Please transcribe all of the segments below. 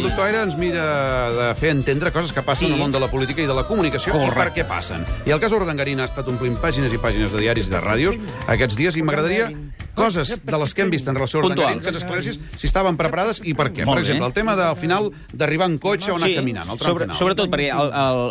el doctor Aire ens mira de fer entendre coses que passen Sí. al món de la política i de la comunicació i per què passen. I el cas Urdangarín ha estat omplint pàgines i pàgines de diaris i de ràdios aquests dies i m'agradaria coses de les que hem vist en relació a Urdangarín Puntuals. que ens si estaven preparades i per què. Molt per exemple, bé. el tema del final d'arribar en cotxe o anar caminant, el tram sobre, final. sobretot perquè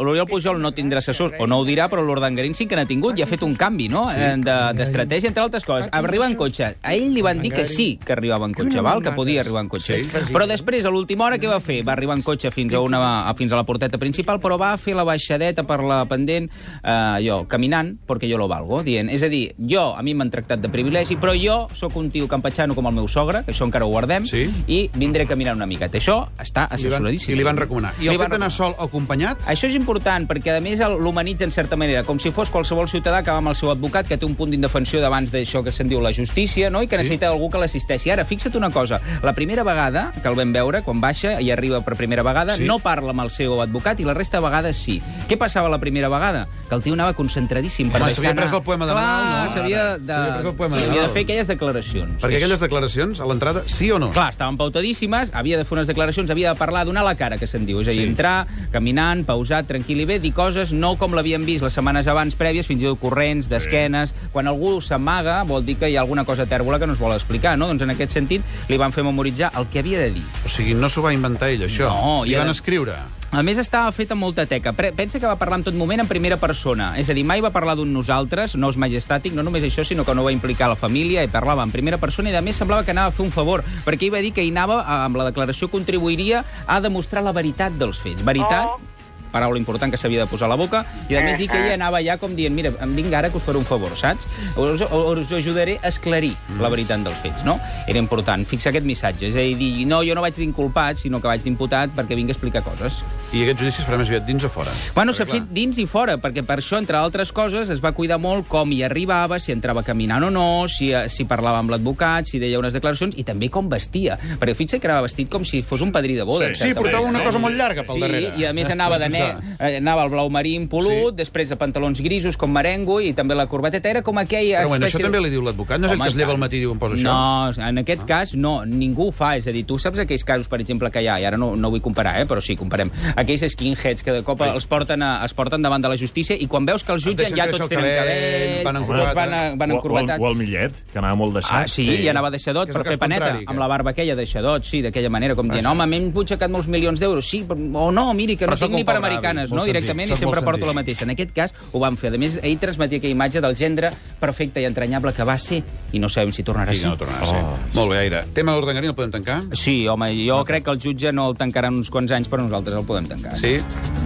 l'Oriol Pujol no tindrà assessors, o no ho dirà, però l'Urdangarín sí que n'ha tingut i ha fet un canvi, no?, sí. d'estratègia, entre altres coses. Arribar en cotxe. A ell li van dir que sí que arribava en cotxe, val? que podia arribar en cotxe. Sí. Però després, a l'última hora, què va fer? Va arribar en cotxe fins a, una, a- fins a la porteta principal, però va fer la baixadeta per la pendent, eh, allò, caminant, perquè jo lo valgo, dient, és a dir, jo, a mi m'han tractat de privilegi, però jo sóc un tio campatxano com el meu sogre, que això encara ho guardem, Sí. i vindré caminant una miqueta. Això està li assessoradíssim. I li van recomanar. I Li el van fet d'anar sol o acompanyat? això és important, perquè a més l'humanitza en certa manera, com si fos qualsevol ciutadà que va amb el seu advocat, que té un punt d'indefensió davant d'això que se'n diu la justícia, no? i que necessita algú que l'assisteixi. Ara, fixa't una cosa, la primera vegada que el vam veure, quan baixa i arriba per primera vegada, Sí. no parla amb el seu advocat i la resta de vegades sí. Què passava la primera vegada? Que el tio anava concentradíssim. per Home, s'havia pres el poema de Nadal, no? S'havia de, de de fer aquelles declaracions. Perquè És- aquelles declaracions, a l'entrada, sí o no? Clar, estaven pautadíssimes, havia de fer unes declaracions, havia de parlar, donar la cara, que se'n diu. És a dir, Sí. entrar, caminant, pausat, tranquil i bé, dir coses no com l'havíem vist les setmanes abans prèvies, fins i tot corrents, d'esquenes... Quan algú s'amaga, vol dir que hi ha alguna cosa tèrbola que no es vol explicar, no? Doncs en aquest sentit li van fer memoritzar el que havia de dir. O sigui, no s'ho va inventar ell, això. No, I i van ara- escriure. A més, estava fet amb molta teca. Pensa que va parlar en tot moment en primera persona. És a dir, mai va parlar d'un nosaltres, no és majestàtic, no només això, sinó que no va implicar la família, i parlava en primera persona, i a més semblava que anava a fer un favor, perquè ell va dir que ell anava, eh, amb la declaració contribuiria a demostrar la veritat dels fets. Veritat, paraula important que s'havia de posar a la boca, i a més dir que ell anava ja com dient, mira, em vinc ara que us faré un favor, saps? Us, us ajudaré a esclarir la veritat dels fets, no? Era important fixar aquest missatge, és a dir, no, jo no vaig d'inculpat, sinó que vaig d'imputat perquè vinc a explicar coses. I aquest judici es farà més aviat dins o fora? Bueno, s'ha fet dins i fora, perquè per això, entre altres coses, es va cuidar molt com hi arribava, si entrava caminant o no, si, eh, si parlava amb l'advocat, si deia unes declaracions, i també com vestia. Perquè fixa't que anava vestit com si fos un padrí de boda. Sí, certa portava una cosa molt llarga pel sí, darrere. i a més anava de ne eh, anava al blau marí impolut, Sí. després de pantalons grisos com merengo, i també la corbateta era com aquella... Però bueno, això espècie també de- li diu l'advocat, no és Home, que es lleva al matí i diu em poso això? No, en aquest cas no, ningú ho fa. És a dir, tu saps aquells casos, per exemple, que hi ha, i ara no, no vull comparar, eh, però sí, comparem, aquells skinheads que de cop els porten, a, es porten davant de la justícia i quan veus que els jutgen ja tots tenen cabell, van tots encorbatats. van, a- van O, o, el, encorbatats. o el Millet, que anava molt deixat. Ah, sí, i anava deixadot per fer paneta, que- amb la barba aquella deixadot, sí, d'aquella manera, com dient, sí. home, m'he empujacat molts milions d'euros, sí, o no, miri, que no tinc ni per americanes, no, directament, i sempre porto la mateixa. En aquest cas ho van fer. A més, ell transmetia aquella imatge del gendre perfecte i entranyable que va ser, i no sabem si tornarà a ser. no tornarà a ser. Molt bé, Aire. Tema d'Urdangarín el podem tancar? Sí, home, jo crec que el jutge no el tancarà en uns quants anys, però nosaltres el podem tancar. Sí?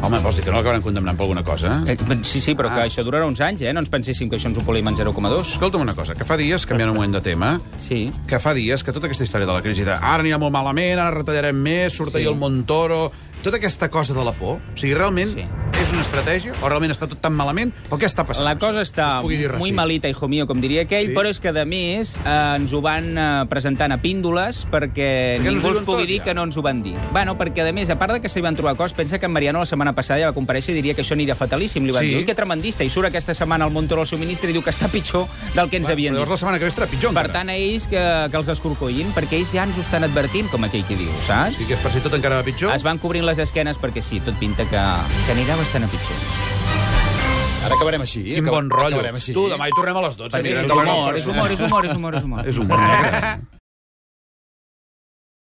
Home, vols dir que no l'acabaran condemnant per alguna cosa? Eh, Sí, sí, però que Ah. això durarà uns anys, eh? No ens penséssim que això ens ho polim en 0,2. Escolta'm una cosa, que fa dies, canviant un moment de tema, Sí. que fa dies que tota aquesta història de la crisi de ara anirà molt malament, ara retallarem més, surt Sí. ahir el Montoro... Tota aquesta cosa de la por, o sigui, realment Sí. És una estratègia o realment està tot tan malament o què està passant? La cosa està es muy malita, hijo mío, com diria aquell, Sí. però és que, a més, eh, ens ho van eh, presentant a píndoles perquè, Perquè ningú diuen pugui tot, dir ja. que no ens ho van dir. Bueno, perquè, a més, a part de que s'hi van trobar coses, pensa que en Mariano la setmana passada ja va comparèixer i diria que això anirà fatalíssim. Li van Sí. dir, que tremendista, i surt aquesta setmana al Montoro al seu ministre i diu que està pitjor del que ens havien Però dit. llavors la setmana que ve estarà pitjor Per tant, a ells que, que els escorcoïn, perquè ells ja ens ho estan advertint, com aquell que diu, saps? Sí que és per si tot encara va pitjor. Es van cobrint les esquenes perquè sí, tot pinta que, que anirà bastant a pitjor. Ara acabarem així. Quin acab- bon rotllo. Acabarem així. Tu, demà hi tornem a les 12. Perquè anirem és humor, és humor, és humor, és humor, és humor. És un bon negre.